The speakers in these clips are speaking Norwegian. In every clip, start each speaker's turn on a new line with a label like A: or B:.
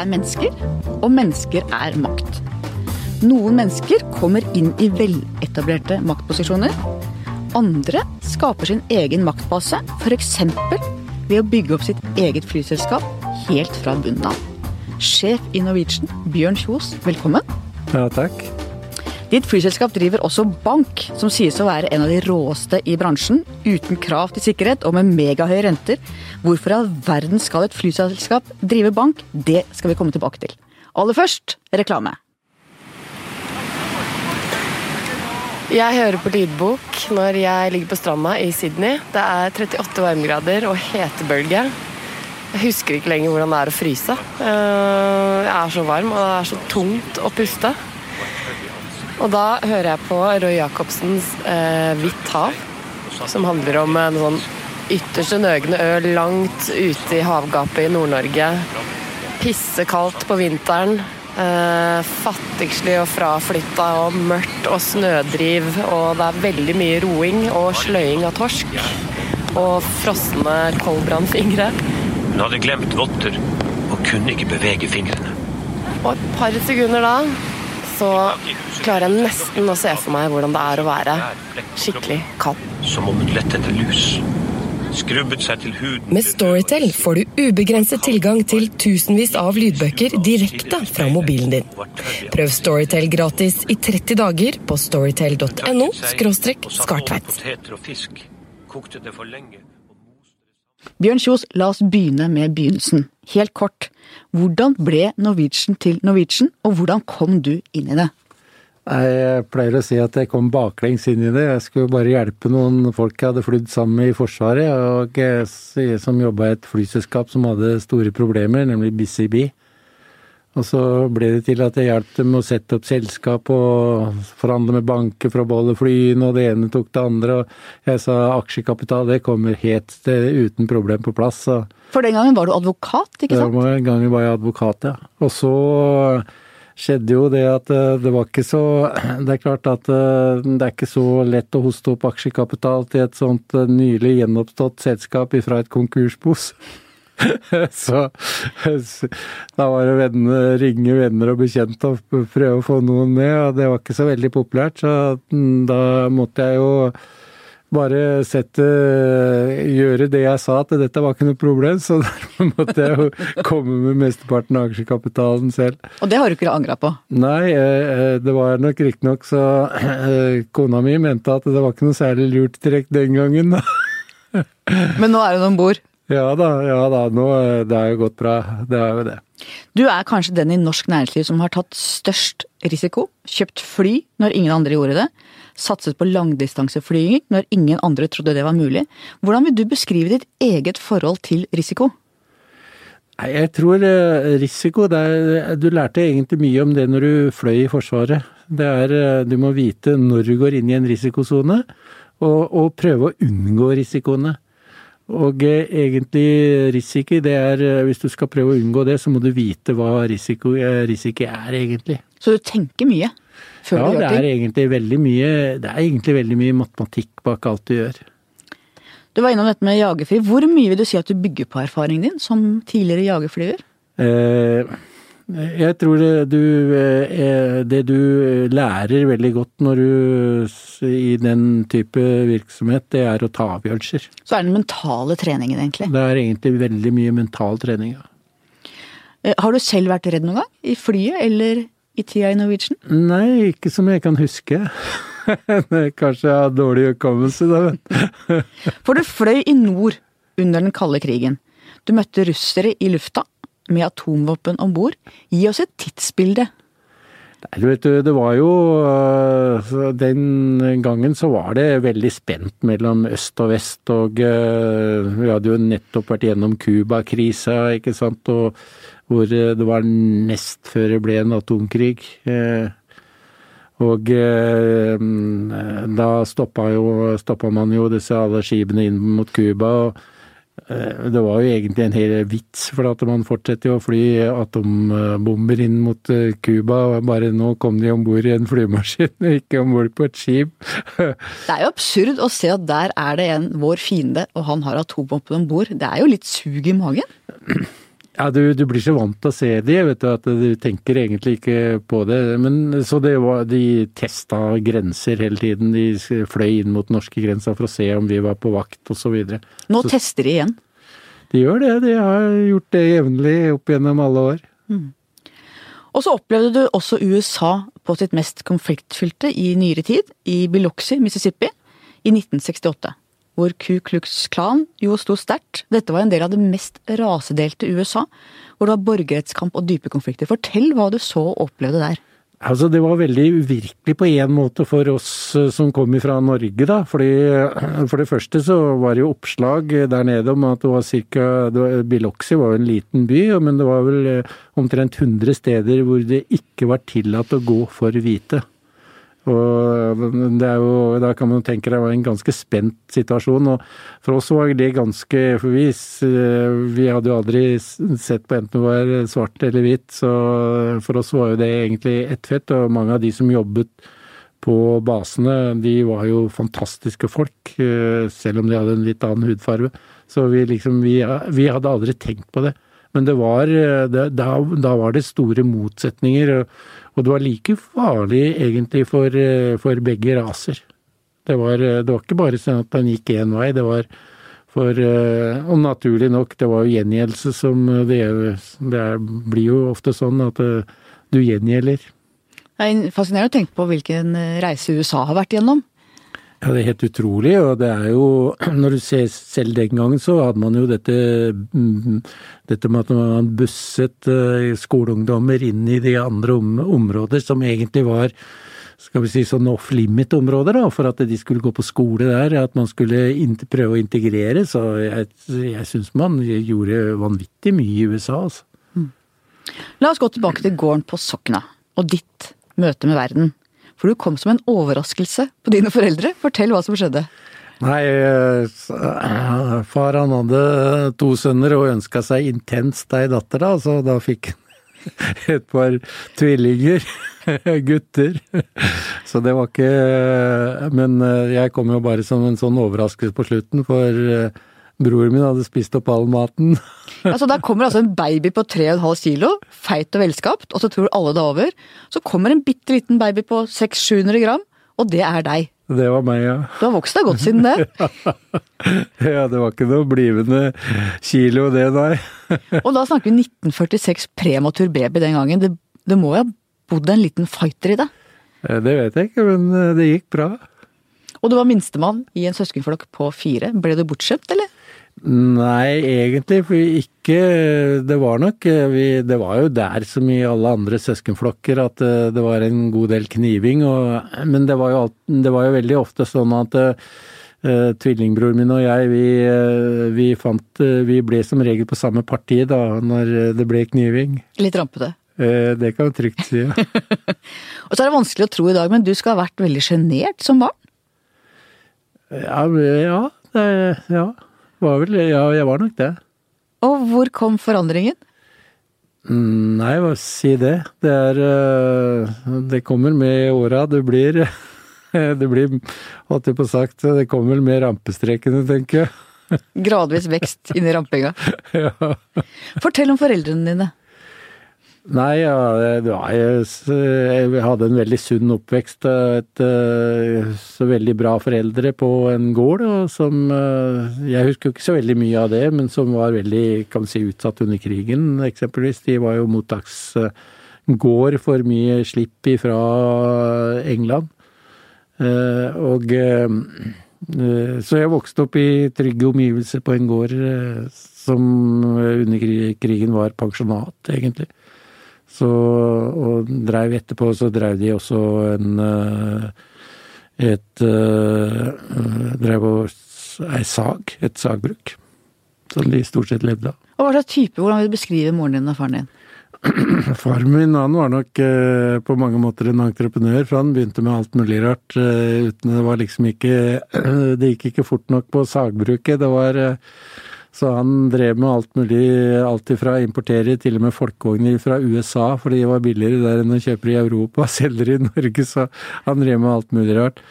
A: er mennesker, og mennesker er makt. Noen mennesker kommer inn i veletablerte maktposisjoner. Andre skaper sin egen maktbase, f.eks. ved å bygge opp sitt eget flyselskap helt fra bunnen av. Sjef i Norwegian, Bjørn Kjos, velkommen.
B: Ja, takk.
A: Ditt flyselskap driver også bank, som sies å være en av de råeste i bransjen. Uten krav til sikkerhet og med megahøye renter. Hvorfor i all verden skal et flyselskap drive bank? Det skal vi komme tilbake til. Aller først reklame.
C: Jeg hører på lydbok når jeg ligger på stranda i Sydney. Det er 38 varmegrader og hetebølge. Jeg husker ikke lenger hvordan det er å fryse. Eh, jeg er så varm, og det er så tungt å puste. Og da hører jeg på Roy Jacobsens eh, 'Hvitt hav', som handler om en sånn ytterste nøgne ø langt ute i havgapet i Nord-Norge. Pissekaldt på vinteren. Eh, fattigslig og fraflytta og mørkt og snødriv. Og det er veldig mye roing og sløying av torsk. Og frosne koldbrannfingre.
D: Hun hadde glemt votter og kunne ikke bevege fingrene.
C: Og et par sekunder da så klarer jeg nesten å se for meg hvordan det er å være skikkelig kald.
D: Som om hun lette etter lus. Skrubbet seg til huden
E: Med Storytel får du ubegrenset tilgang til tusenvis av lydbøker direkte fra mobilen din. Prøv Storytel gratis i 30 dager på storytel.no skartveit.
A: Bjørn Kjos, la oss begynne med begynnelsen. Helt kort. Hvordan ble Norwegian til Norwegian, og hvordan kom du inn i det?
B: Jeg pleier å si at jeg kom baklengs inn i det. Jeg skulle bare hjelpe noen folk jeg hadde flydd sammen med i Forsvaret, og jeg som jobba i et flyselskap som hadde store problemer, nemlig Busy Bee. Og så ble det til at jeg hjalp dem med å sette opp selskap og forhandle med banker for å beholde flyene, og det ene tok det andre. Og jeg sa aksjekapital, det kommer helt uten problem på plass. Så.
A: For den gangen var du advokat, ikke sant?
B: Den gangen var jeg advokat, ja. Og så skjedde jo det at det var ikke så Det er klart at det er ikke så lett å hoste opp aksjekapital til et sånt nylig gjenoppstått selskap ifra et konkursbos. Så da var det venner, ringe venner og bekjente og prøve å få noen med, og det var ikke så veldig populært. Så da måtte jeg jo bare sette Gjøre det jeg sa, at dette var ikke noe problem. Så derfor måtte jeg jo komme med mesteparten av aksjekapitalen selv.
A: Og det har du ikke angra på?
B: Nei, det var nok riktignok så Kona mi mente at det var ikke noe særlig lurt trekk den gangen.
A: Men nå er hun om bord?
B: Ja da, ja da. Nå, det er jo gått bra. Det er jo det.
A: Du er kanskje den i norsk næringsliv som har tatt størst risiko. Kjøpt fly når ingen andre gjorde det. Satset på langdistanseflyging når ingen andre trodde det var mulig. Hvordan vil du beskrive ditt eget forhold til risiko?
B: Nei, Jeg tror risiko er, Du lærte egentlig mye om det når du fløy i Forsvaret. Det er Du må vite når du går inn i en risikosone, og, og prøve å unngå risikoene. Og egentlig risiko, det er Hvis du skal prøve å unngå det, så må du vite hva risiko, risiko er, egentlig.
A: Så du tenker mye før
B: ja,
A: du gjør
B: det
A: ting?
B: er egentlig veldig mye Det er egentlig veldig mye matematikk bak alt du gjør.
A: Du var innom dette med jagerfly. Hvor mye vil du si at du bygger på erfaringen din som tidligere jagerflyver?
B: Eh, jeg tror det du, eh, det du lærer veldig godt når du i den type virksomhet, det er å ta avgjørelser.
A: Så er det den mentale treningen, egentlig.
B: Det er egentlig veldig mye mental trening. Ja.
A: Eh, Har du selv vært redd noen gang? I flyet eller i tida i Norwegian?
B: Nei, ikke som jeg kan huske. Kanskje jeg har dårlig hukommelse, da.
A: For du fløy i nord under den kalde krigen. Du møtte russere i lufta med atomvåpen om bord. Gi oss et tidsbilde.
B: Nei, du vet du, det var jo øh, Den gangen så var det veldig spent mellom øst og vest, og øh, vi hadde jo nettopp vært gjennom Cuba-krisa, ikke sant, og hvor øh, det var nest før det ble en atomkrig. Eh, Og eh, da stoppa, jo, stoppa man jo disse alle skipene inn mot Cuba. og eh, det var jo egentlig en hel vits, for at man fortsetter jo å fly atombomber inn mot eh, Cuba. Bare nå kom de om bord i en flymaskin, ikke om bord på et skip.
A: Det er jo absurd å se at der er det en vår fiende, og han har atomvåpen om bord. Det er jo litt sug i magen.
B: Ja, du, du, blir så vant til å se de, vet du, at du tenker egentlig ikke på det. Men så det var, De testa grenser hele tiden. De fløy inn mot norske grensa for å se om vi var på vakt osv.
A: Nå så, tester de igjen?
B: De gjør det. De har gjort det jevnlig opp gjennom alle år. Mm.
A: Og så opplevde du også USA på sitt mest konfliktfylte i nyere tid, i Biloxi, Mississippi, i 1968. Hvor Ku Klux Klan jo sto sterkt. Dette var en del av det mest rasedelte USA, hvor det var borgerrettskamp og dype konflikter. Fortell hva du så og opplevde der.
B: Altså, det var veldig uvirkelig på én måte for oss eh, som kom fra Norge, da. Fordi, eh, for det første så var det jo oppslag der nede om at det var ca. Biloxi var jo en liten by, men det var vel eh, omtrent 100 steder hvor det ikke var tillatt å gå for hvite. Og det er jo, Da kan man tenke det var en ganske spent situasjon. og For oss var det ganske For vi, vi hadde jo aldri sett på enten det var svart eller hvitt, så for oss var jo det egentlig ett fett. Og mange av de som jobbet på basene, de var jo fantastiske folk, selv om de hadde en litt annen hudfarge. Så vi liksom Vi, vi hadde aldri tenkt på det. Men det var, det, da, da var det store motsetninger. og og det var like farlig egentlig for, eh, for begge raser. Det var, eh, det var, ikke bare sånn at han gikk én vei, det var for eh, Og naturlig nok, det var jo gjengjeldelse som det, det blir jo ofte sånn at du gjengjelder.
A: Det er fascinerende å tenke på hvilken reise USA har vært gjennom.
B: Ja, det er helt utrolig. Og det er jo Når du ser selv den gangen, så hadde man jo dette mm, dette med at man busset eh, skoleungdommer inn i de andre områder som egentlig var skal vi si sånn off limit-områder, da, for at de skulle gå på skole der. At man skulle prøve å integrere. Så jeg, jeg syns man gjorde vanvittig mye i USA, altså. Mm.
A: La oss gå tilbake til gården på Sokna, og ditt møte med verden. For du kom som en overraskelse på dine foreldre. Fortell hva som skjedde.
B: Nei, eh, far han hadde to sønner og ønska seg intenst ei datter, da, så da fikk han et par tvillinger. Gutter. Så det var ikke Men eh, jeg kom jo bare som en sånn overraskelse på slutten, for eh, Broren min hadde spist opp all maten.
A: altså Der kommer altså en baby på 3,5 kilo, feit og velskapt, og så tror alle det er over. Så kommer en bitte liten baby på 600-700 gram, og det er deg.
B: Det var meg, ja.
A: Du har vokst deg godt siden det.
B: ja, det var ikke noe blivende kilo det, nei.
A: og da snakker vi 1946 prematur baby den gangen. Det, det må jo ha bodd en liten fighter i det?
B: Det vet jeg ikke, men eh, det gikk bra.
A: Og du var minstemann i en søskenflokk på fire. Ble du bortskjemt, eller?
B: Nei, egentlig for ikke Det var nok vi, Det var jo der som i alle andre søskenflokker at eh, det var en god del kniving. Og, men det var, jo, det var, jo, veldig ofte sånn at uh, tvillingbroren min og jeg, vi, uh, vi, fant uh, Vi ble som regel på samme parti da når det ble kniving.
A: Litt rampete?
B: Det kan vi trygt si, ja.
A: og så er det vanskelig å tro i dag, men du skal ha vært veldig sjenert som barn?
B: Ja, ja, det, ja. Var vel, ja, jeg var nok det.
A: Og hvor kom forandringen?
B: Nei, hva si det. Det er eh, Det kommer med åra. Det blir Det blir, holdt jeg på sagt, det kommer med rampestrekene, tenker jeg.
A: Gradvis vekst inn i rampinga.
B: ja.
A: Fortell om foreldrene dine.
B: Nei, ja, jeg, hadde en veldig sunn oppvekst. Et, eh, så veldig bra foreldre på en gård. som eh, Jeg husker ikke så veldig mye av det, men som var veldig kan si, utsatt under krigen, eksempelvis. De var jo mottaksgård for mye slipp fra England. Eh, og Så jeg vokste opp i trygge omgivelser på en gård som under krigen var pensjonat, egentlig. Så, og drev etterpå, så drev de også en eh, et uh, Drev og ei sag, et sagbruk. Som de stort sett levde av.
A: Og Hva slags type, hvordan vil du beskrive moren din og faren din?
B: Faren min han var nok eh, på mange måter en entreprenør, for han begynte med alt mulig rart. Eh, uten Det var liksom ikke Det gikk ikke fort nok på sagbruket. Det var så han drev med alt mulig, alt ifra å importere til og med folkevogner fra USA, fordi de var billigere der enn å kjøpe i Europa, og selger i Norge, så han drev med alt mulig rart.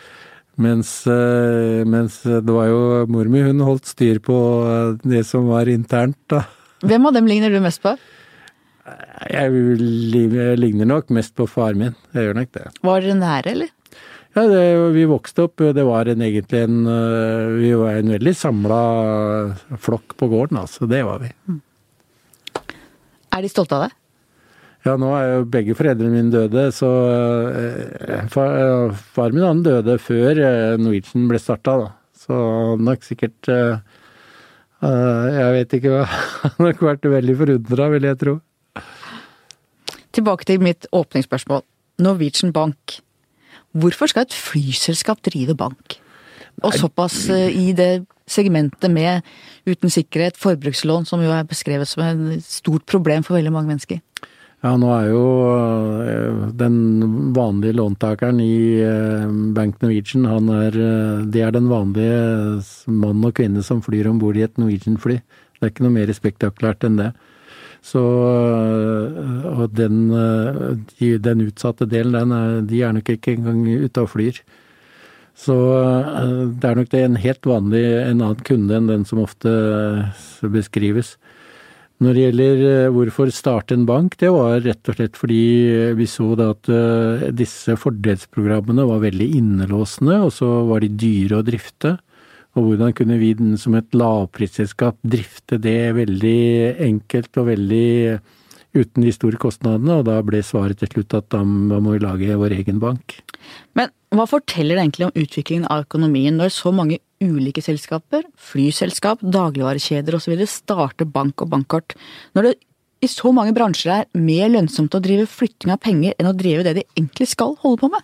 B: Mens, eh, mens det var jo mor mi, hun holdt styr på det som var internt, da.
A: Hvem av dem ligner du mest på?
B: Jeg ligner nok mest på far min. Jeg gjør nok det.
A: Var dere nære, eller?
B: Ja, det, vi vokste opp. Det var en, egentlig en Vi var en veldig samla flokk på gården, altså. Det var vi.
A: Er de stolte av deg?
B: Ja, nå er jo begge foreldrene mine døde, så uh, far, far, min han døde før Norwegian ble starta, da. Så nok sikkert uh, Jeg vet ikke hva Han har nok vært veldig forundra, vil jeg tro.
A: Tilbake til mitt åpningsspørsmål. Norwegian Bank. Hvorfor skal et flyselskap drive bank? Og såpass i det segmentet med uten sikkerhet, forbrukslån, som jo er beskrevet som et stort problem for veldig mange mennesker.
B: Ja, nå er jo den vanlige låntakeren i Bank Norwegian, han er, det er den vanlige mann og kvinne som flyr om bord i et Norwegian-fly. Det er ikke noe mer spektakulært enn det. Så Og den, den utsatte delen, den er, de er nok ikke engang ute og flyr. Så det er nok det en helt vanlig en annen kunde enn den som ofte beskrives. Når det gjelder hvorfor starte en bank, det var rett og slett fordi vi så at disse fordelsprogrammene var veldig innelåsende, og så var de dyre å drifte. Og hvordan kunne vi som et lavprisselskap drifte det veldig enkelt og veldig uten de store kostnadene, og da ble svaret til slutt at da må vi lage vår egen bank.
A: Men hva forteller det egentlig om utviklingen av økonomien når så mange ulike selskaper, flyselskap, dagligvarekjeder osv. starter bank og bankkort, når det i så mange bransjer er mer lønnsomt å drive flytting av penger enn å drive det de egentlig skal holde på med?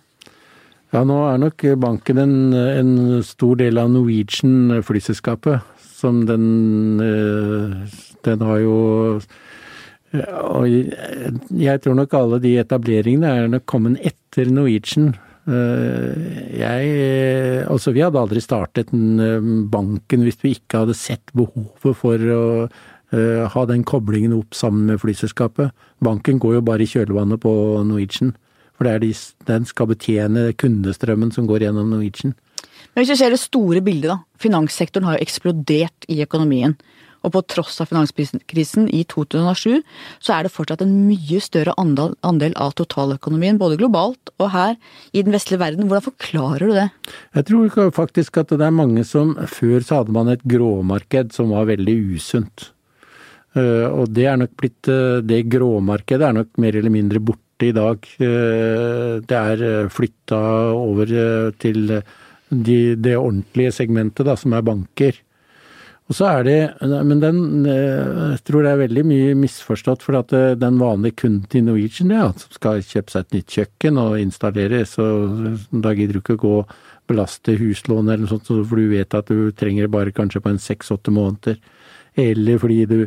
B: Ja, nå er nok banken en, en stor del av Norwegian flyselskapet. Som den Den har jo Og jeg tror nok alle de etableringene er nok kommet etter Norwegian. Jeg Altså, vi hadde aldri startet banken hvis vi ikke hadde sett behovet for å ha den koblingen opp sammen med flyselskapet. Banken går jo bare i kjølvannet på Norwegian. For det er de, den skal betjene kundestrømmen som går gjennom Norwegian.
A: Men hvis vi ser det store bildet, da. Finanssektoren har jo eksplodert i økonomien. Og på tross av finanskrisen i 2007, så er det fortsatt en mye større andel, andel av totaløkonomien, både globalt og her i den vestlige verden. Hvordan forklarer du det?
B: Jeg tror faktisk at det er mange som Før så hadde man et gråmarked som var veldig usunt. Og det er nok blitt Det gråmarkedet er nok mer eller mindre borte i dag. Det er flytta over til de, det ordentlige segmentet, da, som er banker. Og så er det Men den jeg tror det er veldig mye misforstått, for at den vanlige kunden til Norwegian, ja, som skal kjøpe seg et nytt kjøkken og installere, så da gidder du ikke å gå og belaste huslån eller noe sånt, for du vet at du trenger det bare kanskje på en seks-åtte måneder. Eller fordi du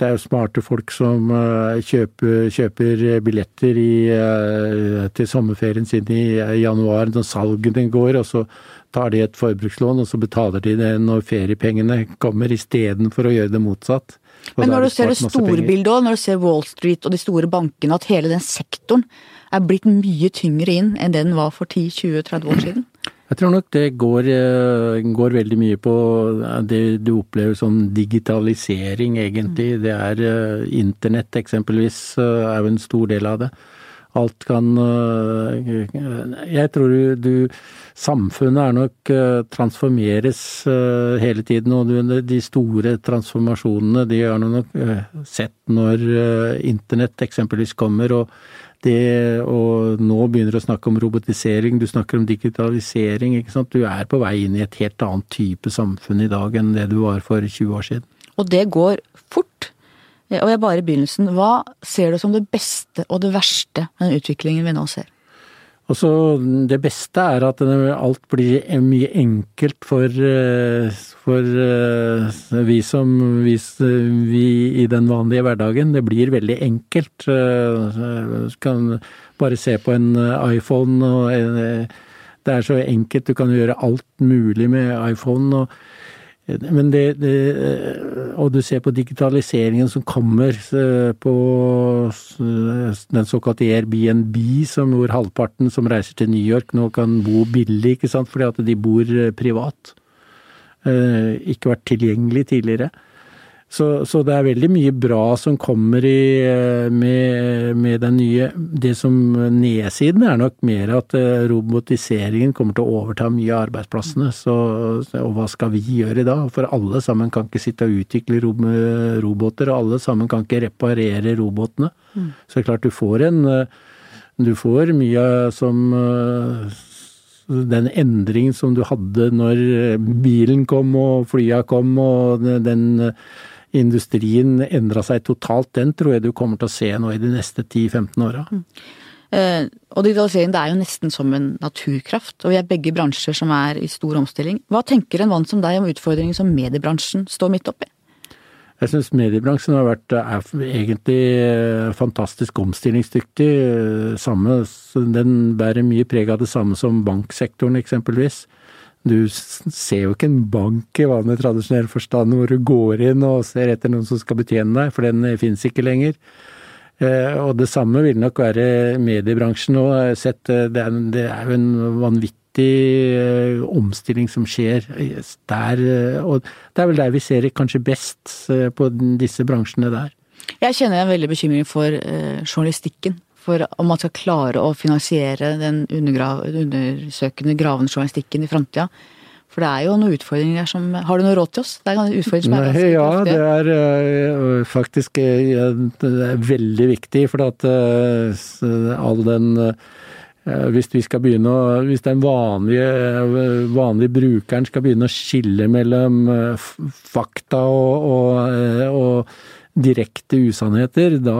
B: det er jo smarte folk som kjøper, kjøper billetter i, til sommerferien sin i januar, når salgene går, og så tar de et forbrukslån, og så betaler de det når feriepengene kommer, istedenfor å gjøre det motsatt. Og
A: Men når du ser det store bildet òg, når du ser Wall Street og de store bankene, at hele den sektoren er blitt mye tyngre inn enn det den var for 10-20-30 år siden?
B: Jeg tror nok det går, går, veldig mye på det du opplever som digitalisering, egentlig. Det er internett, eksempelvis, er jo en stor del av det. Alt kan Jeg tror du, du Samfunnet er nok transformeres hele tiden, og de store transformasjonene de har du nok sett når internett eksempelvis kommer. og det, å nå begynner å snakke om robotisering, du snakker om digitalisering. ikke sant? Du er på vei inn i et helt annet type samfunn i dag enn det du var for 20 år siden.
A: Og det går fort. Og jeg bare i begynnelsen. Hva ser du som det beste og det verste med den utviklingen vi nå ser?
B: Og Det beste er at alt blir mye enkelt for, for vi som vi, vi, i den vanlige hverdagen. Det blir veldig enkelt. Du kan bare se på en iPhone. og Det er så enkelt. Du kan gjøre alt mulig med iPhone. og men det, det, Og du ser på digitaliseringen som kommer på den såkalte Airbnb, som hvor halvparten som reiser til New York nå kan bo billig, ikke sant, fordi at de bor privat. Ikke vært tilgjengelig tidligere. Så, så, det er veldig mye bra som kommer i, med, med, den nye. Det som nedsiden er nok mer at robotiseringen kommer til å overta mye av arbeidsplassene. Så, og hva skal vi gjøre da? For alle sammen kan ikke sitte og utvikle roboter, og alle sammen kan ikke reparere robotene. Mm. Så det er klart du får en Du får mye som den endringen som du hadde når bilen kom og flya kom og den industrien endra seg totalt, den tror jeg du kommer til å se nå i de neste 10-15 åra. Mm.
A: Eh, og digitalisering det er jo nesten som en naturkraft, og vi er begge bransjer som er i stor omstilling. Hva tenker en mann som deg om utfordringer som mediebransjen står midt oppi?
B: Jeg syns mediebransjen har vært er egentlig eh, fantastisk omstillingsdyktig. Eh, samme, den bærer mye preg av det samme som banksektoren eksempelvis. Du ser jo ikke en bank i vanlig tradisjonell forstand hvor du går inn og ser etter noen som skal betjene deg, for den fins ikke lenger. Eh, og det samme vil nok være mediebransjen nå. Det er jo en vanvittig eh, omstilling som skjer der. Eh, og det er vel der vi ser det kanskje best eh, på disse bransjene der.
A: Jeg kjenner en veldig bekymring for journalistikken. For om man skal klare å finansiere den undersøkende, gravende journalistikken i framtida. For det er jo noen utfordringer som Har du noe råd til oss? Det er en utfordring som er
B: ganske Ja, det er uh, faktisk uh, det er veldig viktig. For at uh, all den Eh, hvis, vi skal begynne hvis den vanlige, eh, vanlige brukeren skal begynne å skille mellom eh, fakta og, og, og direkte usannheter, da,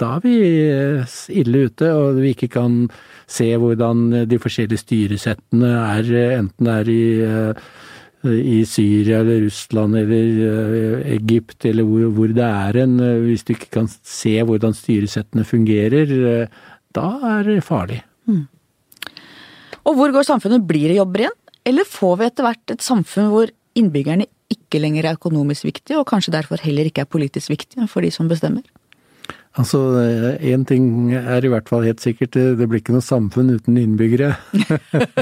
B: da, er vi ille ute. Og vi ikke kan se hvordan de forskjellige styresettene er, enten det er i, i Syria eller Russland eller Egypt eller hvor, hvor det er en. Hvis du ikke kan se hvordan styresettene fungerer da er det farlig. Mm.
A: Og hvor går samfunnet? Blir det jobber igjen? Eller får vi etter hvert et samfunn hvor innbyggerne ikke lenger er økonomisk viktige, og kanskje derfor heller ikke er politisk viktige for de som bestemmer?
B: Altså, én ting er i hvert fall helt sikkert, det blir ikke noe samfunn uten innbyggere.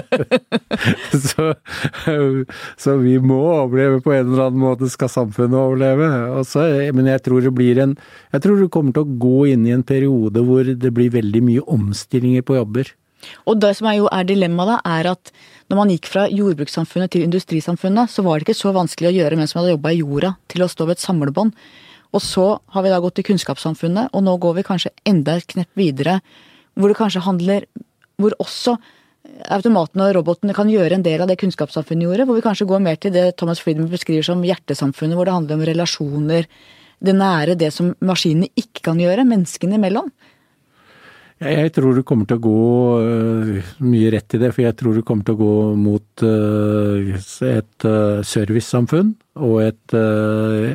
B: så, så, vi må overleve på en eller annen måte, skal samfunnet overleve. Også, men jeg tror det blir en Jeg tror det kommer til å gå inn i en periode hvor det blir veldig mye omstillinger på jobber.
A: Og det som er jo er dilemmaet, da, er at når man gikk fra jordbrukssamfunnet til industrisamfunnet, så var det ikke så vanskelig å gjøre mens man hadde jobba i jorda, til å stå ved et samlebånd. Og så har vi da gått til kunnskapssamfunnet, og nå går vi kanskje enda et knepp videre, hvor det kanskje handler Hvor også automatene og robotene kan gjøre en del av det kunnskapssamfunnet gjorde, hvor vi kanskje går mer til det Thomas Friedman beskriver som hjertesamfunnet, hvor det handler om relasjoner, det nære, det som maskinene ikke kan gjøre, menneskene imellom.
B: Jeg tror du kommer til å gå uh, mye rett i det, for jeg tror du kommer til å gå mot uh, et uh, servicesamfunn og et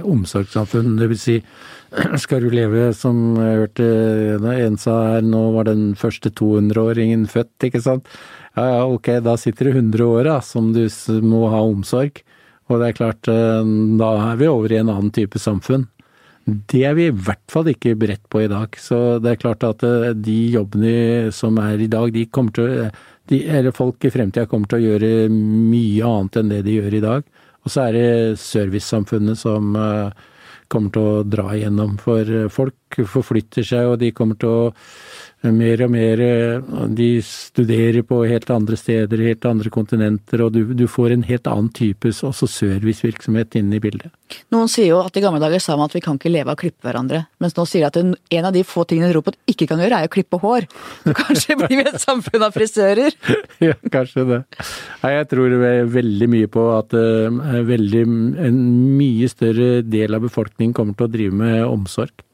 B: omsorgssamfunn. Det vil si, skal du leve som jeg hørte en sa her, nå var den første 200-åringen født, ikke sant. Ja ja, ok, da sitter det 100 år da, som du må ha omsorg. Og det er klart, da er vi over i en annen type samfunn. Det er vi i hvert fall ikke beredt på i dag. Så det er klart at eh, de jobbene som er i dag, de kommer til de, Eller folk i fremtida kommer til å gjøre mye annet enn det de gjør i dag. Og så er det servicesamfunnet som uh, kommer til å dra igjennom. For eh, folk forflytter seg, og de kommer til å mer og mer eh, De studerer på helt andre steder, helt andre kontinenter, og du, du får en helt annen type også servicevirksomhet inne i bildet.
A: Noen sier jo at i gamle dager sa man at vi kan ikke leve av å klippe hverandre, mens nå sier de at en av de få tingene en robot ikke kan gjøre, er å klippe hår. Så kanskje blir vi et samfunn av frisører?
B: ja, kanskje det. Nei, jeg tror veldig mye på at uh, veldig, en mye større del av befolkningen kommer til å drive med omsorg.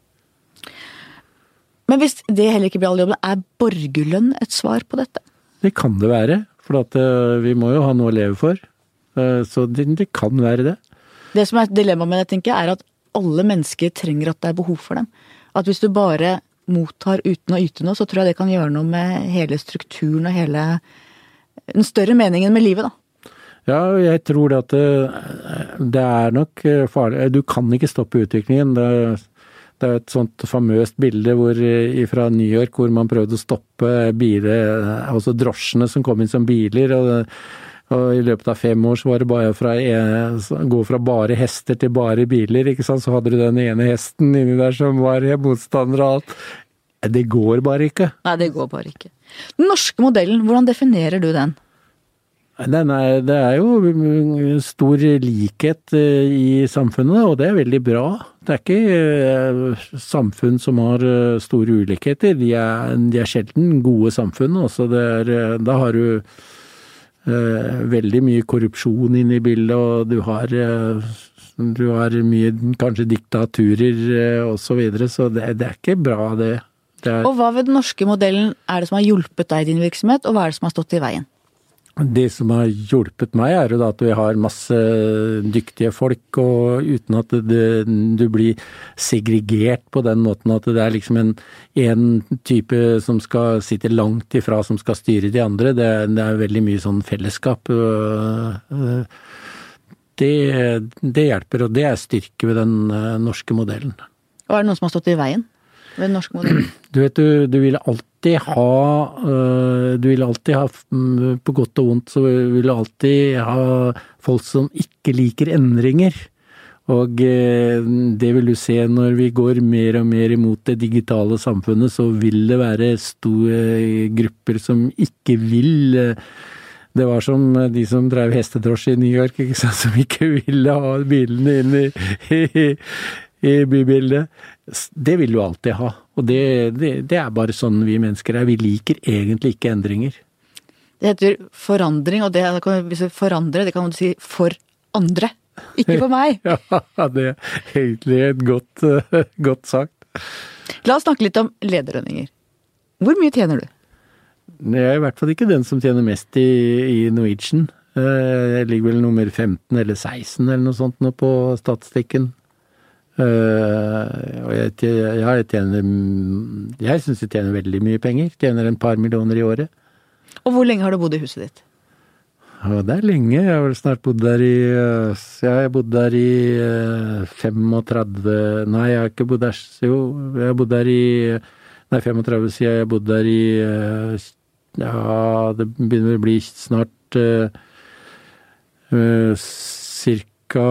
A: Men hvis det heller ikke blir alle jobbene, er borgerlønn et svar på dette?
B: Det kan det være, for at, uh, vi må jo ha noe å leve for. Uh, så det, det, kan være det.
A: Det som er et dilemma med det, tenker jeg, er at alle mennesker trenger at det er behov for dem. At hvis du bare mottar uten å yte noe, så tror jeg det kan gjøre noe med hele strukturen og hele den større meningen med livet, da.
B: Ja, jeg tror det at det, eh, det er nok farlig. Du kan ikke stoppe utviklingen. Det, det er et sånt famøst bilde hvor, fra New York hvor man prøvde å stoppe biler, altså drosjene som kom inn som biler. og Og i løpet av fem år så var det bare fra gå fra bare hester til bare biler, ikke sant. Så hadde du den ene hesten inni der som var motstander av alt. Det går bare ikke.
A: Nei, det går bare ikke. Den norske modellen, hvordan definerer du den?
B: Er, det er jo stor likhet eh, i samfunnet, og det er veldig bra. Det er ikke eh, samfunn som har eh, store ulikheter. De er, de er sjelden gode samfunn. Også er, da har du eh, veldig mye korrupsjon inne i bildet, og du har, du har mye kanskje diktaturer osv. Så, videre, så det, det, er ikke bra, det. det
A: og hva ved den norske modellen er det som har hjulpet deg i din virksomhet, og hva er det som har stått i veien?
B: Det som har hjulpet meg, er jo da at vi har masse dyktige folk, og uten at det, du blir segregert på den måten at det er liksom en, en type som skal sitte langt ifra som skal styre de andre. Det, det er veldig mye sånn fellesskap. Det, det hjelper, og det er styrke ved den eh, norske modellen.
A: Og er det noen som har stått i veien ved den norske modellen?
B: Du vet, du, du vil alltid ha øh, Du vil alltid ha, mm, på godt og vondt, så vil du alltid ha folk som ikke liker endringer. Og øh, det vil du se når vi går mer og mer imot det digitale samfunnet, så vil det være store grupper som ikke vil øh, det var som de som drev hestedrosje i New York, ikke sant, som ikke ville ha bilene inn i, i bybildet. Det vil du alltid ha. Og det, det, det, er bare sånn vi mennesker er. Vi liker egentlig ikke endringer.
A: Det heter forandring, og det, hvis du forandrer, det kan du si for andre. Ikke for meg.
B: ja, det er egentlig et godt, uh, godt sagt.
A: La oss snakke litt om lederlønninger. Hvor mye tjener du?
B: Jeg er i hvert fall ikke den som tjener mest i, i Norwegian. Eh, jeg ligger vel nummer 15 eller 16 eller noe sånt nå på statistikken. Uh, og jeg, ja, jeg tjener Jeg syns jeg tjener veldig mye penger. Tjener en par millioner i året.
A: Og hvor lenge har du bodd i huset ditt?
B: Ja, det er lenge. Jeg har vel snart bodd der i ja, Jeg har bodd der i uh, 35 Nei, jeg har ikke bodd der Jo, jeg har bodd der i Nei, 35 siden jeg har bodd der i uh, Ja, det begynner å bli snart uh, cirka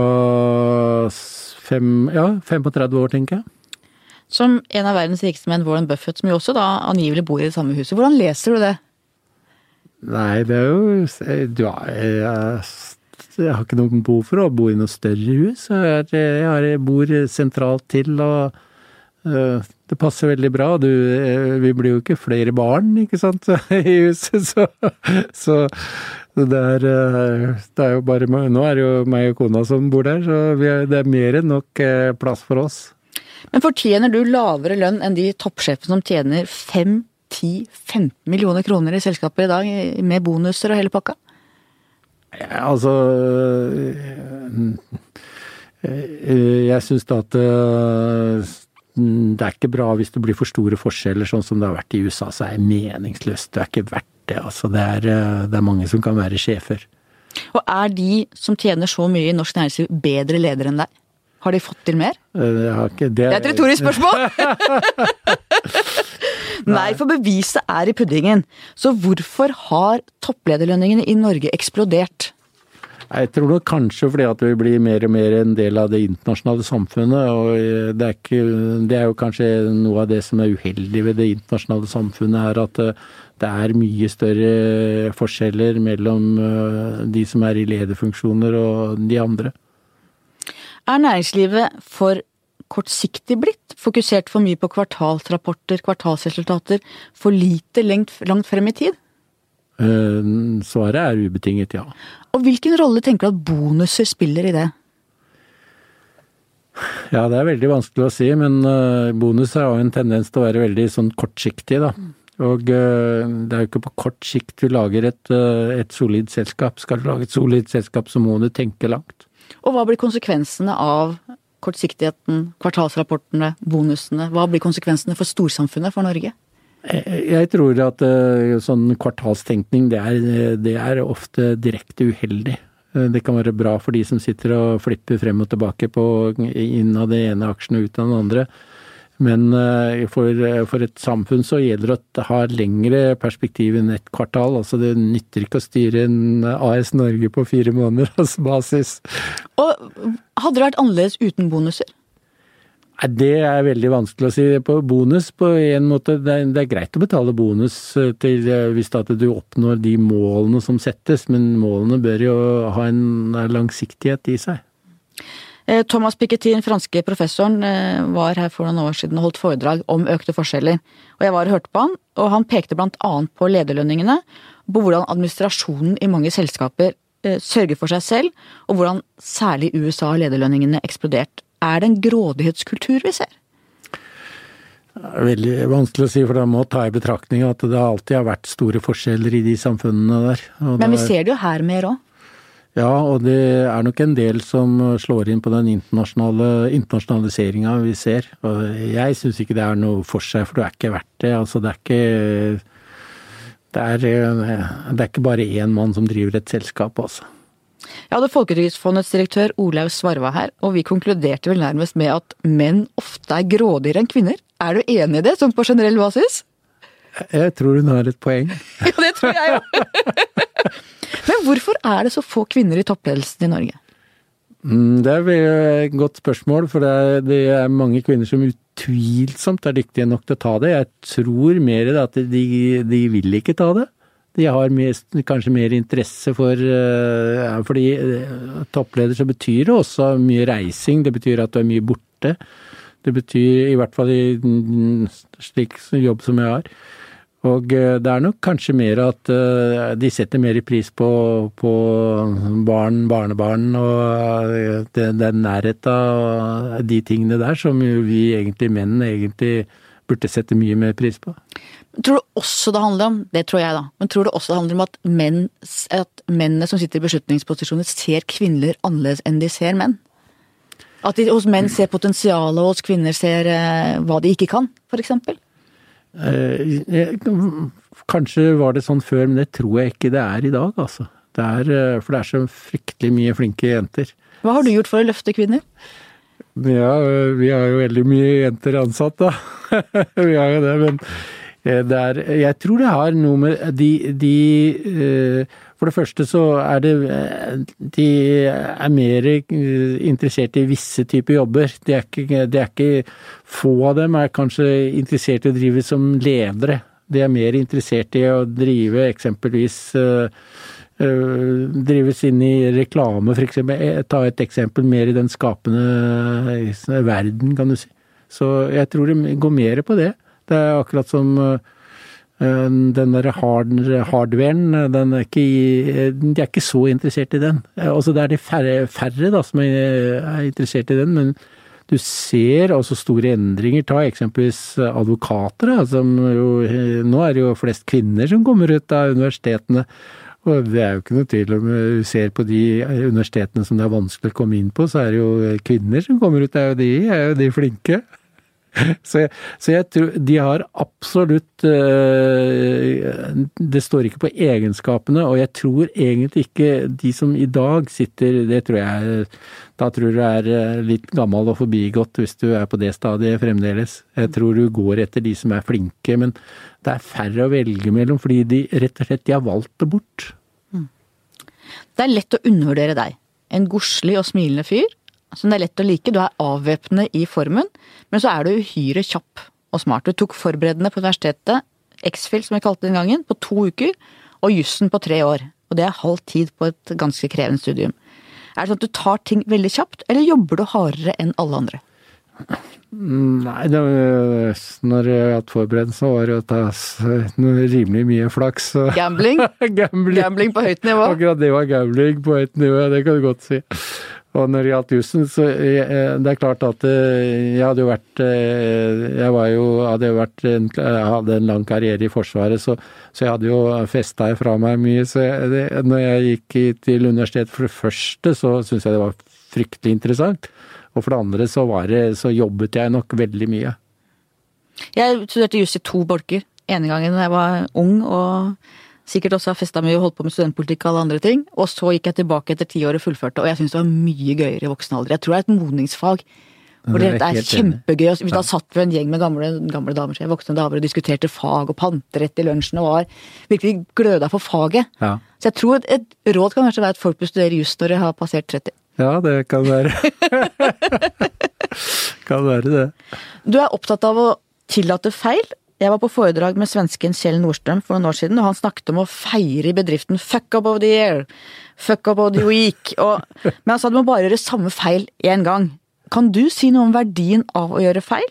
B: fem, ja, 35 år, tenker jeg.
A: Som en av verdens rikeste menn, Warren Buffett, som jo også da angivelig bor i det samme huset. Hvordan leser du det?
B: Nei, det er jo du, jeg, jeg, har ikke noe behov for å bo i noe større hus. Jeg, jeg, bor sentralt til, og det passer veldig bra. Du, uh, vi blir jo ikke flere barn, ikke sant, i huset, så, så det er, eh, det er, jo bare Nå er det jo meg og kona som bor der, så det er mer enn nok eh, plass for oss.
A: Men fortjener du lavere lønn enn de toppsjefene som tjener 5-10-15 millioner kroner i selskapet i dag, med bonuser og hele pakka?
B: Ja, altså eh, Jeg syns da at det er ikke bra hvis det blir for store forskjeller, sånn som det har vært i USA. Så er det meningsløst. Det er ikke verdt det. Altså, det er, eh, det er mange som kan være sjefer.
A: Og er de som tjener så mye i norsk næringsliv, bedre ledere enn deg? Har de fått til mer?
B: Eh, ikke, det,
A: det er et retorisk spørsmål! Nei, for beviset er i puddingen. Så hvorfor har topplederlønningene i Norge eksplodert?
B: Jeg tror nok kanskje fordi at vi blir mer og mer en del av det internasjonale samfunnet. og eh, det er, ikke, det er jo kanskje noe av det som er uheldig ved det internasjonale samfunnet, er at det er mye større forskjeller mellom eh, de som er i lederfunksjoner og de andre.
A: Er næringslivet for kortsiktig blitt? Fokusert for mye på kvartalsrapporter, kvartalsresultater? For lite langt frem i tid?
B: Eh, svaret er ubetinget ja.
A: Og hvilken rolle tenker du at bonuser spiller i det?
B: Ja, det er veldig vanskelig å si, men eh, bonuser har jo en tendens til å være veldig sånn kortsiktig, da. Og eh, det er jo ikke på kort sikt du lager et, et solid selskap. Skal du lage et solid selskap, så må du tenke langt.
A: Og hva blir konsekvensene av kortsiktigheten, kvartalsrapportene, bonusene? Hva blir konsekvensene for storsamfunnet, for Norge?
B: Jeg tror at eh, sånn kvartalstenkning, det er, det er ofte direkte uheldig. Det kan være bra for de som sitter og flipper frem og tilbake på inn av det ene aksjen og ut av den andre. Men eh, for, for, et samfunn så gjelder det å ha lengre perspektiv enn et kvartal. Altså det nytter ikke å styre en AS Norge på fire måneders basis.
A: Og hadde det vært annerledes uten bonuser?
B: Det er veldig vanskelig å si. På bonus på en måte, det er, greit å betale bonus eh, til, eh, hvis du oppnår de målene som settes, men målene bør jo ha en langsiktighet i seg.
A: Eh, Thomas Piketty, den franske professoren, var her for noen år siden og holdt foredrag om økte forskjeller. Og jeg var og hørte på han, og han pekte blant annet på lederlønningene, på hvordan administrasjonen i mange selskaper sørger for seg selv, og hvordan særlig i USA har lederlønningene eksplodert er det en grådighetskultur vi ser?
B: Det er veldig vanskelig å si, for da må ta i betraktning at det alltid har vært store forskjeller i de samfunnene der.
A: Men vi ser det jo her mer òg?
B: Ja, og det er nok en del som slår inn på den internasjonale internasjonaliseringa vi ser. Og jeg syns ikke det er noe for seg, for det er ikke verdt det. Altså, det er ikke det er, det er ikke bare én mann som driver et selskap, altså.
A: Jeg hadde Folketrygdfondets direktør Olaug Svarva her, og vi konkluderte vel nærmest med at menn ofte er grådigere enn kvinner. Er du enig i det, sånn på generell basis?
B: Jeg tror hun har et poeng.
A: ja, det tror jeg òg. Men hvorfor er det så få kvinner i toppledelsen i Norge?
B: Mm, det er et godt spørsmål, for det er, det mange kvinner som utvilsomt er dyktige nok til å ta det. Jeg tror mer at de, de vil ikke ta det. De har mest, kanskje mer interesse for ja, Fordi uh, toppleder så betyr det også mye reising. Det betyr at du er mye borte. Det betyr, i hvert fall i slik jobb som jeg har. Og uh, det er nok kanskje mer at de setter mer pris på, på barn, barnebarn og den, den nærheten og de tingene der som vi egentlig menn egentlig burde sette mye mer pris på.
A: Tror du også det handler om, det tror jeg da, men tror du også det handler om at, menn, at mennene som sitter i beslutningsposisjoner ser kvinner annerledes enn de ser menn? At de hos menn ser potensialet, og hos kvinner ser eh, hva de ikke kan, f.eks.?
B: Eh, kanskje var det sånn før, men det tror jeg ikke det er i dag, altså. Det er, eh, for det er så fryktelig mye flinke jenter.
A: Hva har du gjort for å løfte kvinner?
B: Ja, vi har jo veldig mye jenter ansatt, da. vi har jo det, men Eh, der, jeg tror det har noe med de, de, eh, For det første så er det eh, De er mer interessert i visse typer jobber. Det er, ikke, det er ikke Få av dem er kanskje interessert i å drive som ledere. De er mer interessert i å drive eksempelvis drives inn i reklame, f.eks. Ta et eksempel mer i den skapende verden, kan du si. Så jeg tror det går mer på det. Det er akkurat som eh, den der hard, hardwaren, den er ikke, de er ikke så interessert i den. Altså det er de færre, færre da, som er interessert i den, men du ser altså store endringer. Ta eksempelvis advokater. Da, som jo, nå er det jo flest kvinner som kommer ut av universitetene. Og det er jo ikke noe tvil om du ser på de universitetene som det er vanskelig å komme inn på, så er det jo kvinner som kommer ut. Det er jo de, er jo de flinke. Så jeg, så jeg, tror de har absolutt eh, Det står ikke på egenskapene, og jeg tror egentlig ikke de som i dag sitter Det tror jeg Da tror du er eh, litt gammel og forbigått hvis du er på det stadiet fremdeles. Jeg tror du går etter de som er flinke, men det er færre å velge mellom fordi de rett og slett de har valgt det bort. Mm.
A: Det er lett å undervurdere deg. En godslig og smilende fyr som det er lett å like. Du er avvæpnende i formen, men så er du uhyre kjapp og smart. Du tok forberedende på universitetet, X-Fill som vi kalte det den gangen, på to uker, og jussen på tre år. Og det er halv tid på et ganske krevende studium. Er det sånn at du tar ting veldig kjapt, eller jobber du hardere enn alle andre?
B: Nei, det når jeg har hatt forberedelse, var det å ta rimelig mye flaks.
A: Gambling?
B: gambling?
A: Gambling på høyt nivå?
B: Akkurat det var gambling på høyt nivå, det kan du godt si. Og når det gjaldt jussen, så jeg, eh, det er klart at eh, jeg hadde jo vært eh, Jeg var jo hadde jo vært en, hadde en lang karriere i Forsvaret, så, så jeg hadde jo festa fra meg mye. Så jeg, det, når jeg gikk til universitetet for det første, så syntes jeg det var fryktelig interessant. Og for det andre så, det, så jobbet jeg nok veldig mye.
A: Jeg studerte juss i to bolker. Ene gangen da jeg var ung og Sikkert også har festa mye og holdt på med studentpolitikk og alle andre ting. Og så gikk jeg tilbake etter ti år og fullførte, og jeg syns det var mye gøyere i voksen alder. Jeg tror det er et modningsfag. Hvor
B: Det
A: det er kjempegøy. Og Da satt vi en gjeng med gamle, gamle damer, jeg, voksne damer og diskuterte fag og panterett i lunsjen og var virkelig gløda for faget.
B: Ja.
A: Så jeg tror et råd kan kanskje være at folk bør studere juss når de har passert 30.
B: Ja, det kan være. kan være det.
A: Du er opptatt av å tillate feil. Jeg var på foredrag med svensken Kjell Nordstrøm for noen år siden, og han snakket om å feire i bedriften 'fuck up of the year', 'fuck up of the week', og, men han sa du må bare gjøre samme feil én gang. Kan du si noe om verdien av å gjøre feil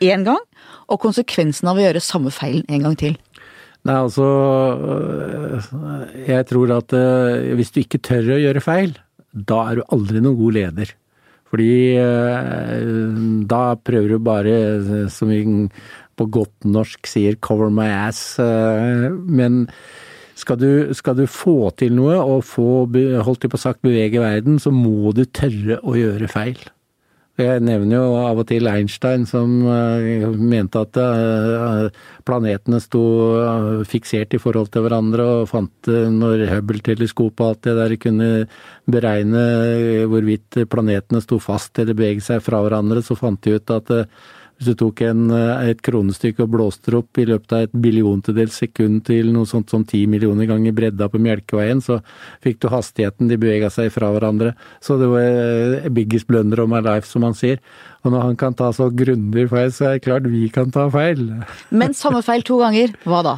A: én gang, og konsekvensen av å gjøre samme feilen en gang til?
B: Nei, altså Jeg tror at øh, hvis du ikke tør å gjøre feil, da er du aldri noen god leder. Fordi øh, da prøver du bare, øh, som vi på godt norsk sier, 'cover my ass'. øh, Men skal du, skal du få til noe og få, holdt jeg på sagt, bevege verden, så må du tørre å gjøre feil. Jeg nevner jo av og til Einstein som eh, mente at eh, planetene sto eh, fiksert i forhold til hverandre, og fant eh, når Hubble-teleskopet og alt det der kunne beregne eh, hvorvidt planetene sto fast eller beveget seg fra hverandre, så fant de ut at eh, hvis du tok en, eh, et kronestykke og blåste det opp i løpet av et billiontedels sekund til noe sånt som ti millioner ganger bredda på Melkeveien, så fikk du hastigheten de bevega seg fra hverandre. Så det var eh, biggest blunder of my life, som han sier. Og når han kan ta så grundig feil, så er det klart vi kan ta feil.
A: Men samme feil to ganger, hva da?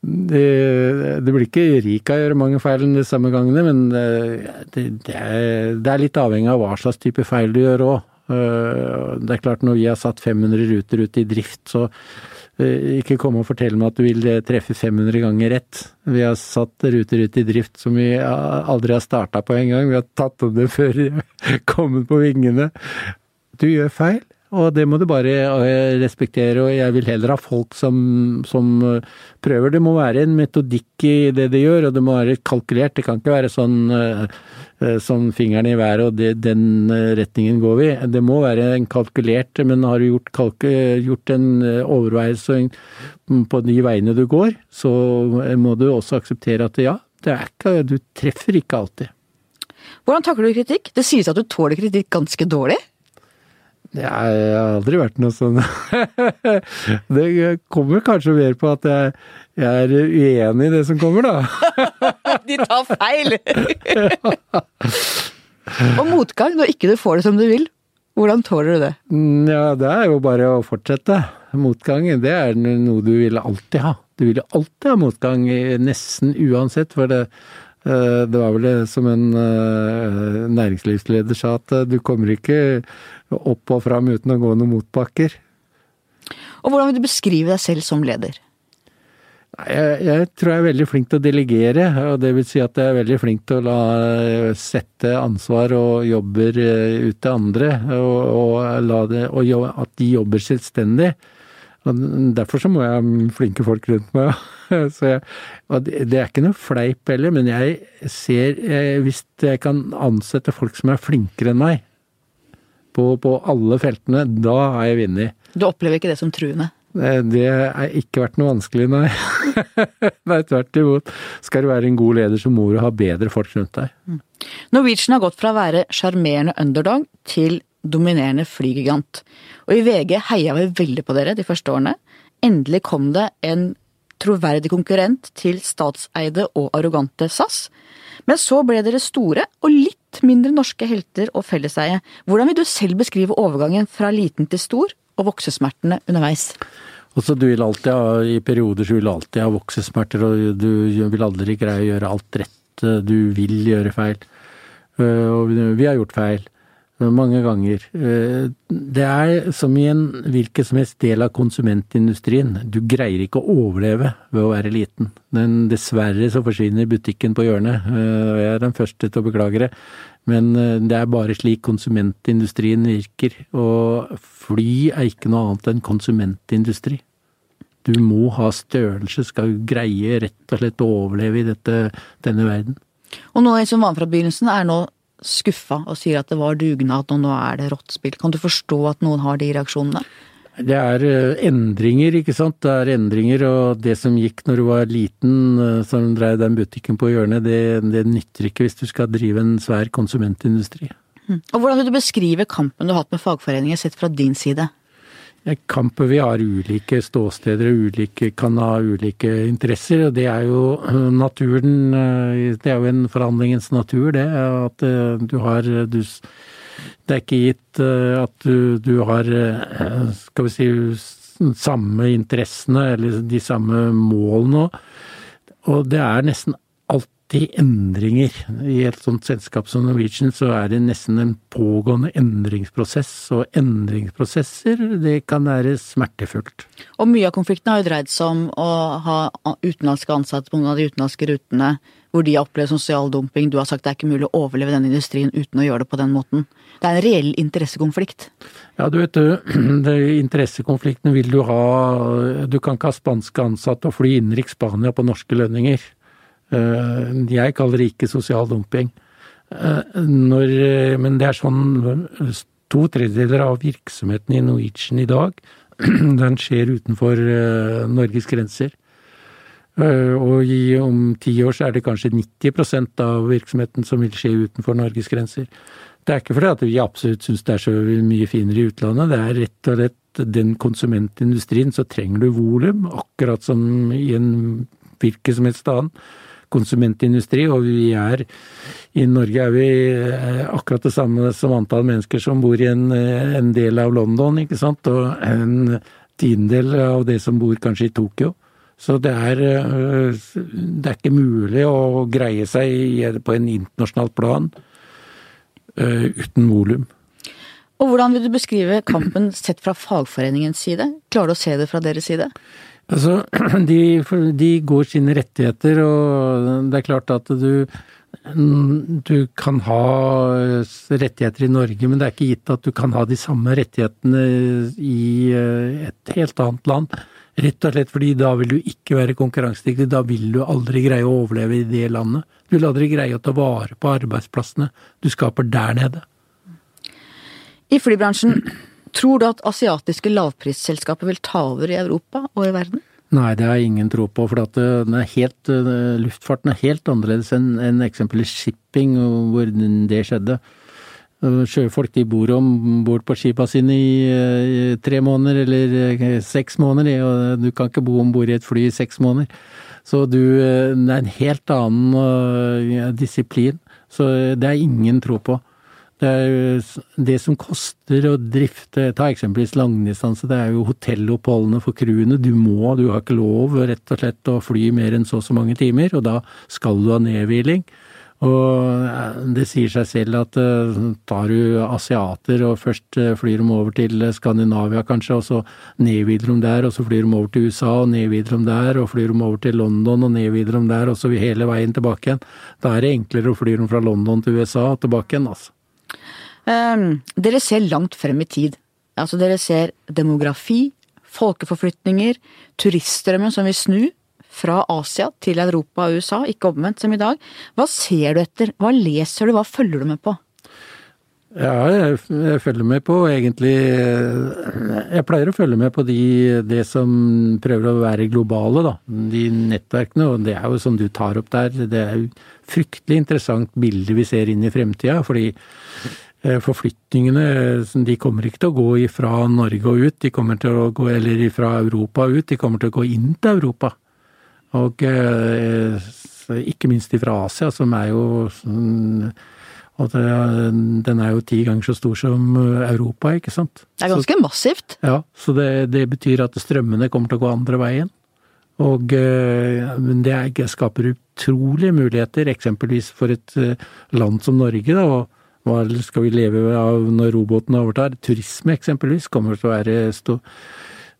B: Det, det blir ikke rik av å gjøre mange feil de samme gangene, men eh, det, det, er, det er litt avhengig av hva slags type feil du gjør òg. Det er klart når vi har satt 500 ruter ut i drift, så eh, ikke komme og fortelle meg at du vil eh, treffe 500 ganger rett. Vi har satt ruter ut i drift som vi aldri har starta på engang. Vi har tatt om det før vi har kommet på vingene. Du gjør feil, og det må du bare eh, respektere. Og jeg vil heller ha folk som, som eh, prøver. Det må være en metodikk i det de gjør, og det må være kalkulert. Det kan ikke være sånn eh, som fingeren i været og det, den retningen går vi. Det må være en kalkulert, men har du gjort, kalku, gjort en overveielse på de veiene du går, så må du også akseptere at ja, ikke, du treffer ikke alltid.
A: Hvordan takler du kritikk? Det sies at du tåler kritikk ganske dårlig.
B: Jeg har aldri vært noe sånn Det kommer kanskje mer på at jeg, jeg er uenig i det som kommer, da.
A: De tar feil! og motgang når ikke du får det som du vil. Hvordan tåler du det?
B: Mm, Ja, det er jo bare å fortsette. Motgang, det er noe du vil alltid ha. Du vil alltid ha motgang, nesten uansett, for det, det var vel det som en eh, næringslivsleder sa, at eh, du kommer ikke opp og fram uten å gå noen motbakker.
A: Og hvordan vil du beskrive deg selv som leder?
B: Jeg, jeg tror jeg er veldig flink til å delegere, og det vil si at jeg er veldig flink til å la eh, sette ansvar og jobber eh, ut til andre, og, og, det, og at de jobber selvstendig. Og derfor så må jeg ha flinke folk rundt meg. Så jeg, det, er ikke noe fleip heller, men jeg ser eh, Hvis jeg kan ansette folk som er flinkere enn meg på, på alle feltene, da har jeg vunnet.
A: Du opplever ikke det som truende?
B: Eh, Det har ikke vært noe vanskelig, nei. nei, tvert imot. Skal du være en god leder, så må du ha bedre folk rundt deg.
A: Norwegian har gått fra å være sjarmerende underdog til dominerende flygigant. Og i VG heia vi veldig på dere de første årene. Endelig kom det en troverdig konkurrent til statseide og arrogante SAS. Men så ble dere store og litt mindre norske helter og felleseie. Hvordan vil du selv beskrive overgangen fra liten til stor, og voksesmertene underveis?
B: Også du vil alltid ha, I perioder så vil du alltid ha voksesmerter, og du vil aldri greie å gjøre alt rett. Du vil gjøre feil. Eh, Og vi har gjort feil eh, mange ganger. Eh, Det er som i en hvilken som helst del av konsumentindustrien. Du greier ikke å overleve ved å være liten. Men dessverre så forsvinner butikken på hjørnet. Eh, og Jeg er den første til å beklage det. Men eh, det er bare slik konsumentindustrien virker. Og fly er ikke noe annet enn konsumentindustri. Du må ha størrelse, skal du greie rett og slett å overleve i dette, denne verden.
A: Og noe som var fra begynnelsen, er nå skuffa og sier at det var dugnad, og nå er det rått spill. Kan du forstå at noen har de reaksjonene?
B: Det er eh, endringer, ikke sant. Det er endringer, og det som gikk når du var liten, eh, som drev den butikken på hjørnet, det, det nytter ikke hvis du skal drive en svær konsumentindustri.
A: Og hvordan vil du beskrive kampen du har hatt med fagforeninger sett fra din side?
B: Kampen vi har ulike ståsteder og ulike, kan ha ulike interesser. og Det er jo øh, naturen øh, Det er jo en forhandlingens natur, det. At øh, du har du, Det er ikke gitt at du, du har skal vi si samme interessene eller de samme målene. Og det er nesten alltid endringer. I et sånt selskap som Norwegian så er det nesten en pågående endringsprosess, og endringsprosesser det kan være smertefullt.
A: Og mye av konflikten har jo dreid seg om å ha utenlandske ansatte på noen av de utenlandske rutene hvor de har opplevd sosial dumping. Du har sagt det er ikke mulig å overleve denne industrien uten å gjøre det på den måten. Det er en reell interessekonflikt.
B: Ja, du vet, det, interessekonflikten vil du ha Du kan ikke ha spanske ansatte og fly innenriks Spania på norske lønninger. Eh, jeg kaller det ikke sosial dumping. Eh, når, men det er sånn To tredjedeler av virksomheten i Norwegian i dag, den skjer utenfor eh, Norges grenser. Og i, om ti år så er det kanskje 90% av virksomheten som vil skje utenfor Norges grenser. Det er ikke fordi at vi absolutt syns det er så mye finere i utlandet, det er rett og slett den konsumentindustrien så trenger du volum, akkurat som i en hvilken som helst annen konsumentindustri, og vi er I Norge er vi eh, akkurat det samme som antall mennesker som bor i en, eh, en del av London, ikke sant, og en tiendedel av det som bor kanskje i Tokyo. Så det er, eh, det er ikke mulig å greie seg på en internasjonal plan uten volum.
A: Og hvordan vil du beskrive kampen sett fra fagforeningens side? Klarer du å se det fra deres side?
B: Altså, de, de, går sine rettigheter, og det er klart at du du kan ha rettigheter i Norge, men det er ikke gitt at du kan ha de samme rettighetene i eh, et helt annet land. Rett og slett fordi da vil du ikke være konkurransedyktig, da vil du aldri greie å overleve i det landet. Du vil aldri greie å ta vare på arbeidsplassene du skaper der nede.
A: I flybransjen Tror du at asiatiske lavprisselskaper vil ta over i Europa og i verden?
B: Nei, det har jeg ingen tro på. For er helt, eh, luftfarten er helt annerledes enn en eksempelvis shipping, hvor det skjedde. Eh, sjøfolk de bor om bord på skipa sine i, tre måneder eller eh, seks måneder, og du kan ikke bo om bord i et fly i seks måneder. Så du, det er en helt annen disiplin. Så det er ingen tro på. Det er jo det som koster å drifte Ta eksempelvis langdistanse. Det er jo hotelloppholdene for crewene. Du må, du har ikke lov rett og slett å fly mer enn så og så mange timer, og da skal du ha nedhviling. Og eh, det sier seg selv at uh, tar du asiater og først uh, flyr de over til Skandinavia kanskje, og så nedhviler de der, og så flyr de over til USA og nedhviler de der, og flyr de over til London og nedhviler de der, og så hele veien tilbake igjen. Da er det enklere å fly dem fra London til USA og tilbake igjen, altså.
A: Um, dere ser langt frem i tid. Altså dere ser demografi, folkeforflytninger, turiststrømmen som vil snu fra Asia til Europa og USA, ikke omvendt som i dag. Hva ser du etter, hva leser du, hva følger du med på?
B: Ja, jeg, følger med på egentlig Jeg pleier å følge med på de, det som prøver å være globale, da. De nettverkene, og det er jo som du tar opp der, det er jo fryktelig interessant bilde vi ser inn i fremtida. Fordi forflytningene de kommer ikke til å gå fra Norge og ut, de kommer til å gå, eller fra Europa og ut, de kommer til å gå inn til Europa. Og eh, ikke minst fra Asia, som er jo og det, den er jo ti ganger så stor som Europa, ikke sant.
A: Det er ganske så, massivt.
B: Ja, så det, det, betyr at strømmene kommer til å gå andre veien. Og eh, men det skaper utrolige muligheter, eksempelvis for et land som Norge. da, og hva skal vi leve av når roboten overtar? Turisme eksempelvis kommer til å være stå,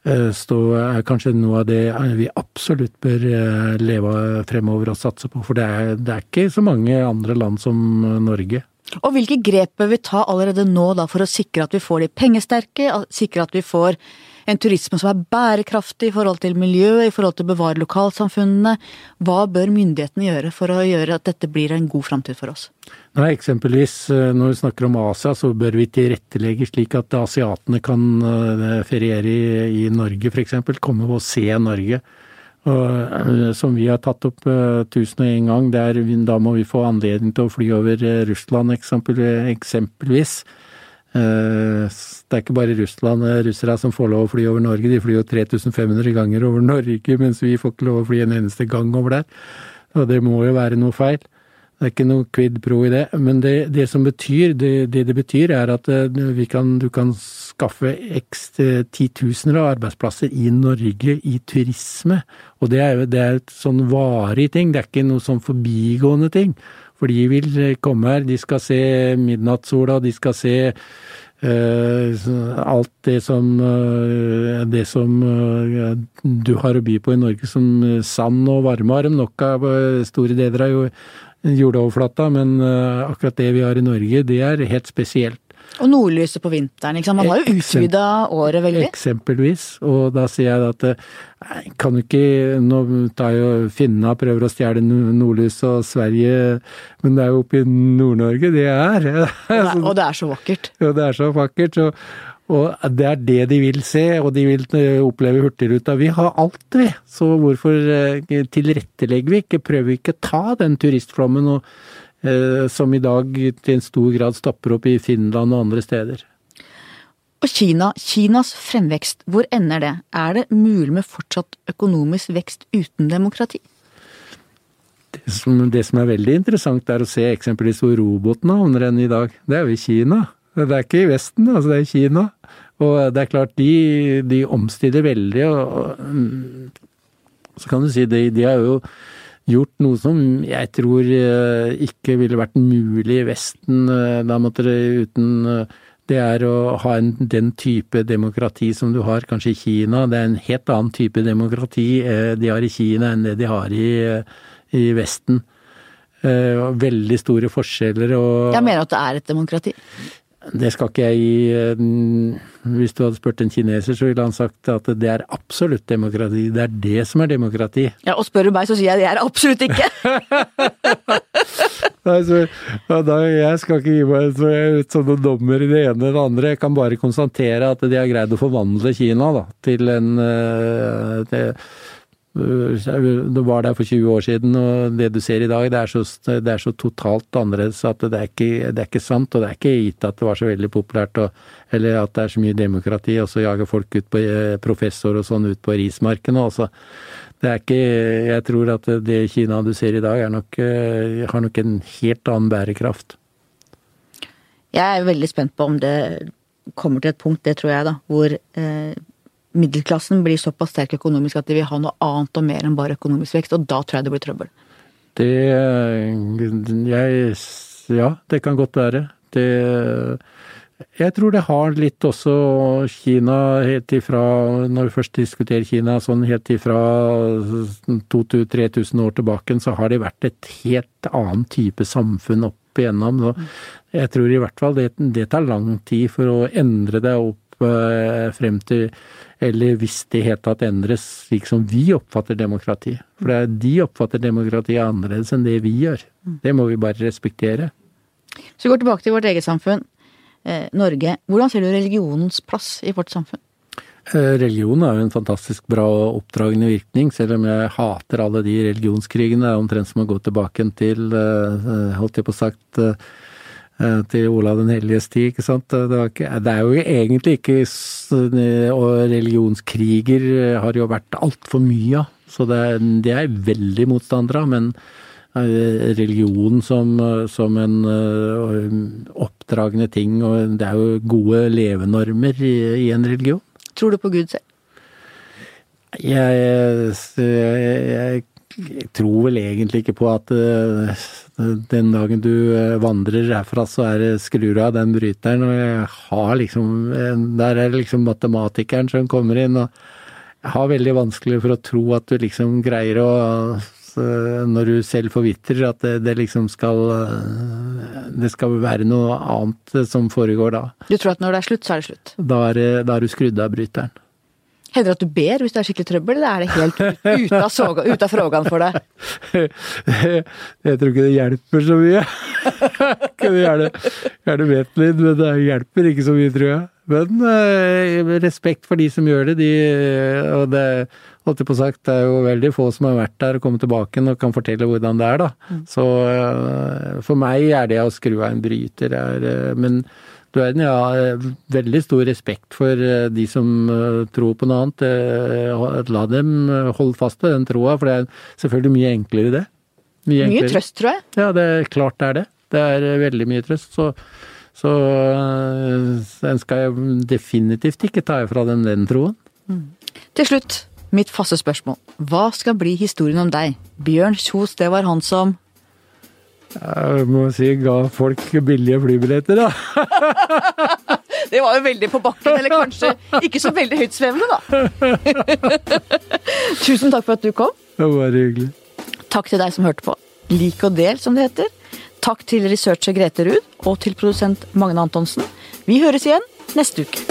B: eh, stå, er kanskje noe av det vi absolutt bør eh, leve av fremover og satse på. For det er, det er ikke så mange andre land som Norge.
A: Og hvilke grep bør vi ta allerede nå da for å sikre at vi får de pengesterke, sikre at vi får en turisme som er bærekraftig i forhold til miljøet, i forhold til å bevare lokalsamfunnene. Hva bør myndighetene gjøre for å gjøre at dette blir en god framtid for oss?
B: Nei, eksempelvis eh, når vi snakker om Asia, så bør vi tilrettelegge slik at asiatene kan eh, feriere i, i Norge f.eks. Komme og se Norge. Og, eh, som vi har tatt opp tusen og en gang, det er, da må vi få anledning til å fly over Russland eksempel, eksempelvis. Det er ikke bare Russland, russere som får lov å fly over Norge, de flyr jo 3500 ganger over Norge, mens vi får ikke lov å fly en eneste gang over der. Og det må jo være noe feil. Det er ikke noe quid pro i det. Men det, det som betyr, det, det, det betyr, er at kan, du kan skaffe titusener av arbeidsplasser i Norge i turisme. Og det er jo det er et sånn varig ting, det er ikke noe sånn forbigående ting. For de vil komme her, de skal se midnattssola, de skal se alt det som, det som du har å by på i Norge som sand og varmearm, nok av store deler av jordoverflata, men akkurat det vi har i Norge, det er helt spesielt.
A: Og nordlyset på vinteren, ikke sant. Man har jo utvida året veldig.
B: Eksempelvis. Og da sier jeg at nei, kan du ikke Nå tar jo finnene prøver å stjele nordlyset og Sverige, men det er jo oppe i Nord-Norge det er.
A: Og det er så vakkert.
B: Ja, det er så vakkert. Så, og det er det de vil se, og de vil oppleve Hurtigruta. Vi har alt, vi. Så hvorfor eh, tilrettelegger vi ikke? Prøver vi ikke å ta den turistflommen og Eh, som i dag til en stor grad stopper opp i Finland og andre steder.
A: Og Kina, Kinas fremvekst, hvor ender det? Er det mulig med fortsatt økonomisk vekst uten demokrati?
B: Det som, det som er veldig interessant, er å se eksempelvis hvor robotene havner enn i dag. Det er jo i Kina. Det er ikke i Vesten, altså det er i Kina. Og det er klart, de, de omstiller veldig, og, så kan du si de, de har jo gjort noe som jeg tror eh, ikke ville vært mulig i Vesten. Eh, da måtte det uten eh, Det er å ha en, den type demokrati som du har kanskje i Kina. Det er en helt annen type demokrati de har i Kina enn det de har i, i Vesten. Veldig store forskjeller og
A: Jeg mener at det er et demokrati.
B: Det skal ikke jeg gi eh, Hvis du hadde spurt en kineser, så ville han sagt at det er absolutt demokrati. Det er det som er demokrati.
A: Ja, Og spør du meg, så sier jeg det er absolutt ikke!
B: altså, da, jeg skal ikke gi meg så jeg, sånne dommer i det ene eller det andre. Jeg kan bare konstatere at de har greid å forvandle Kina da, til en eh, til, du var der for 20 år siden, og det du ser i dag, det er så, det er så totalt annerledes at det er, ikke, det er, ikke, sant. Og det er ikke gitt at det var så veldig populært, og, eller at det er så mye demokrati, og så jager folk ut på eh, professor og sånn ut på rismarkene. Altså. Det er ikke Jeg tror at det Kina du ser i dag, nok, eh, har nok en helt annen bærekraft.
A: Jeg er veldig spent på om det kommer til et punkt, det tror jeg, da, hvor eh, middelklassen blir såpass sterk økonomisk at de vil ha noe annet og mer enn bare økonomisk vekst, og da tror jeg det blir trøbbel.
B: Det jeg, Ja, det kan godt være. Det jeg tror det har litt også Kina helt ifra, når vi først diskuterer Kina, sånn helt ifra 2000-3000 år tilbake, så har det vært et helt annen type samfunn opp igjennom. Så jeg tror i hvert fall det, det tar lang tid for å endre det opp eh, frem til eller hvis det helt tatt endres slik som vi oppfatter demokrati. For de oppfatter demokrati annerledes enn det vi gjør. Det må vi bare respektere.
A: Så vi går tilbake til vårt eget samfunn, eh, Norge. Hvordan ser du religionens plass i vårt samfunn?
B: Eh, religion er jo en fantastisk bra og oppdragende virkning, selv om jeg hater alle de religionskrigene. Det er omtrent som å gå tilbake til, eh, holdt jeg på sagt, til Olav den helliges tid, ikke sant. Det, ikke, det, er jo egentlig ikke Og religionskriger har jo vært altfor mye av. Så det, det er veldig motstandere av. Men eh, religion som, som en eh, oppdragende ting, og det er jo gode levenormer i, i en religion.
A: Tror du på Gud selv?
B: Jeg, jeg, jeg jeg tror vel egentlig ikke på at uh, den dagen du uh, vandrer herfra, så er det skrur av den bryteren. Og jeg har liksom Der er det liksom matematikeren som kommer inn, og jeg har veldig vanskelig for å tro at du liksom greier å uh, Når du selv forvitrer, at det, det liksom skal Det skal være noe annet som foregår da.
A: Du tror at når det er slutt, så er det slutt?
B: Da er, da er du skrudd av bryteren.
A: Hender det at du ber hvis det er skikkelig trøbbel, eller er det helt ute av, soga, av frågan for deg?
B: Jeg tror ikke det hjelper så mye. Kunne gjerne, gjerne vet litt, men det hjelper ikke så mye, tror jeg. Men eh, respekt for de som gjør det. De, og det, holdt jeg på sagt, det er jo veldig få som har vært der og kommet tilbake og kan fortelle hvordan det er, da. Så eh, for meg er det å skru av en bryter er eh, Men verden, jeg har veldig stor respekt for eh, de som eh, tror på noe annet. Eh, La dem eh, holde fast ved den troa, for det er selvfølgelig mye enklere det.
A: Mye
B: enklere.
A: trøst, tror jeg.
B: Ja, det er klart det er det. Det er eh, veldig mye trøst. Så, så den skal jeg definitivt ikke ta fra dem den troen.
A: Til slutt, mitt faste spørsmål. Hva skal bli historien om deg? Bjørn Kjos, det var han som
B: Jeg må si ga folk billige flybilletter, da.
A: Det var jo veldig på bakken, eller kanskje ikke så veldig høytsvevende, da. Tusen takk for at du kom.
B: Det var hyggelig.
A: Takk til deg som hørte på. Lik og del, som det heter. Takk til researcher Grete Ruud og til produsent Magne Antonsen. Vi høres igjen neste uke.